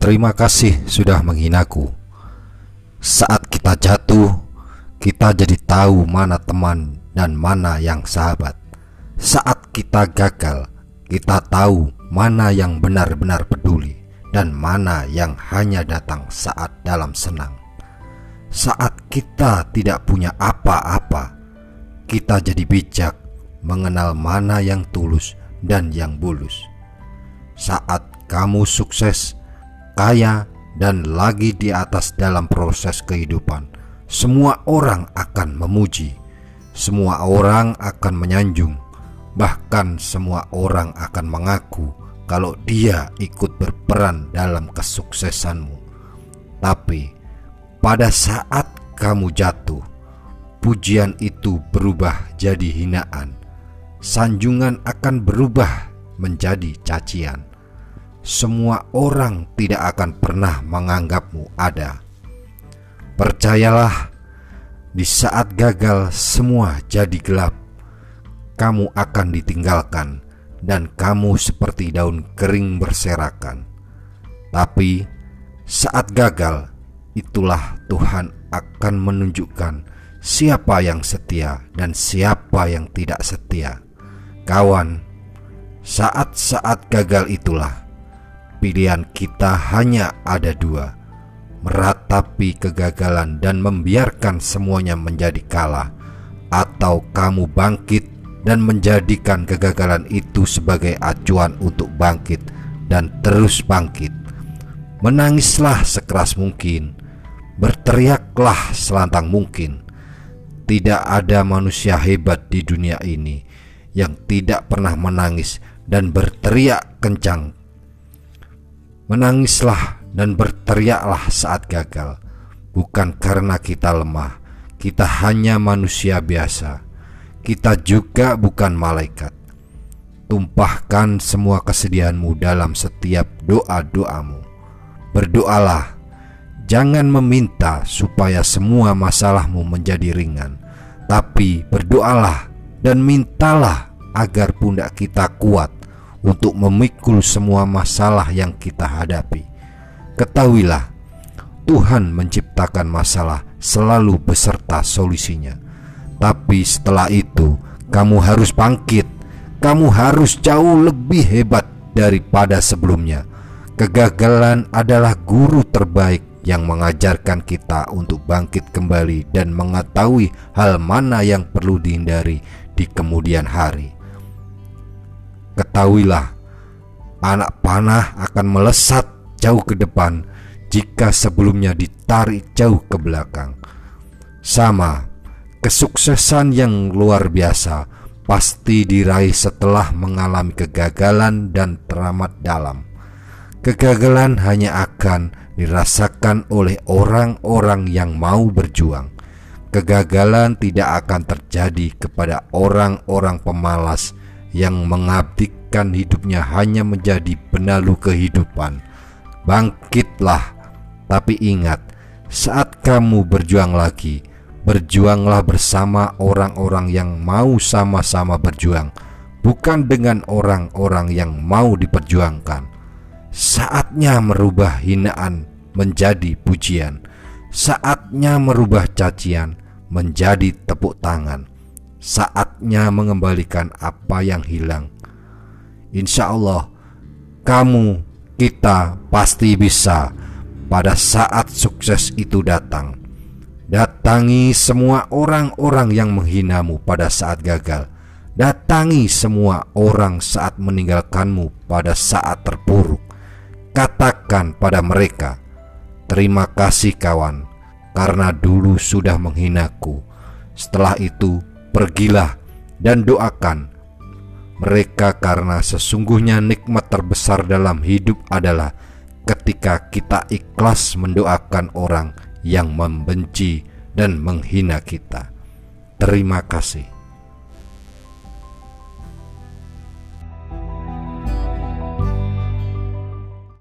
Terima kasih sudah menghinaku. Saat kita jatuh, kita jadi tahu mana teman dan mana yang sahabat. Saat kita gagal, kita tahu mana yang benar-benar peduli dan mana yang hanya datang saat dalam senang. Saat kita tidak punya apa-apa, kita jadi bijak mengenal mana yang tulus dan yang bulus. Saat kamu sukses, kaya, dan lagi di atas dalam proses kehidupan, semua orang akan memuji, semua orang akan menyanjung, bahkan semua orang akan mengaku kalau dia ikut berperan dalam kesuksesanmu. Tapi pada saat kamu jatuh, pujian itu berubah jadi hinaan, sanjungan akan berubah menjadi cacian semua orang tidak akan pernah menganggapmu ada. Percayalah, di saat gagal semua jadi gelap. Kamu akan ditinggalkan dan kamu seperti daun kering berserakan. Tapi saat gagal, itulah Tuhan akan menunjukkan siapa yang setia dan siapa yang tidak setia. Kawan, saat-saat gagal itulah Pilihan kita hanya ada dua Meratapi kegagalan dan membiarkan semuanya menjadi kalah Atau kamu bangkit dan menjadikan kegagalan itu sebagai acuan untuk bangkit dan terus bangkit Menangislah sekeras mungkin Berteriaklah selantang mungkin Tidak ada manusia hebat di dunia ini Yang tidak pernah menangis dan berteriak kencang Menangislah dan berteriaklah saat gagal, bukan karena kita lemah. Kita hanya manusia biasa. Kita juga bukan malaikat. Tumpahkan semua kesedihanmu dalam setiap doa-doamu. Berdoalah, jangan meminta supaya semua masalahmu menjadi ringan, tapi berdoalah dan mintalah agar pundak kita kuat untuk memikul semua masalah yang kita hadapi. Ketahuilah, Tuhan menciptakan masalah selalu beserta solusinya. Tapi setelah itu, kamu harus bangkit. Kamu harus jauh lebih hebat daripada sebelumnya. Kegagalan adalah guru terbaik yang mengajarkan kita untuk bangkit kembali dan mengetahui hal mana yang perlu dihindari di kemudian hari. Ketahuilah, anak panah akan melesat jauh ke depan jika sebelumnya ditarik jauh ke belakang. Sama, kesuksesan yang luar biasa pasti diraih setelah mengalami kegagalan dan teramat dalam. Kegagalan hanya akan dirasakan oleh orang-orang yang mau berjuang. Kegagalan tidak akan terjadi kepada orang-orang pemalas yang mengabdikan hidupnya hanya menjadi penalu kehidupan. Bangkitlah, tapi ingat, saat kamu berjuang lagi, berjuanglah bersama orang-orang yang mau sama-sama berjuang, bukan dengan orang-orang yang mau diperjuangkan. Saatnya merubah hinaan menjadi pujian, saatnya merubah cacian menjadi tepuk tangan saatnya mengembalikan apa yang hilang. Insya Allah, kamu, kita pasti bisa pada saat sukses itu datang. Datangi semua orang-orang yang menghinamu pada saat gagal. Datangi semua orang saat meninggalkanmu pada saat terpuruk. Katakan pada mereka, "Terima kasih, kawan, karena dulu sudah menghinaku." Setelah itu, pergilah dan doakan mereka karena sesungguhnya nikmat terbesar dalam hidup adalah ketika kita ikhlas mendoakan orang yang membenci dan menghina kita. Terima kasih.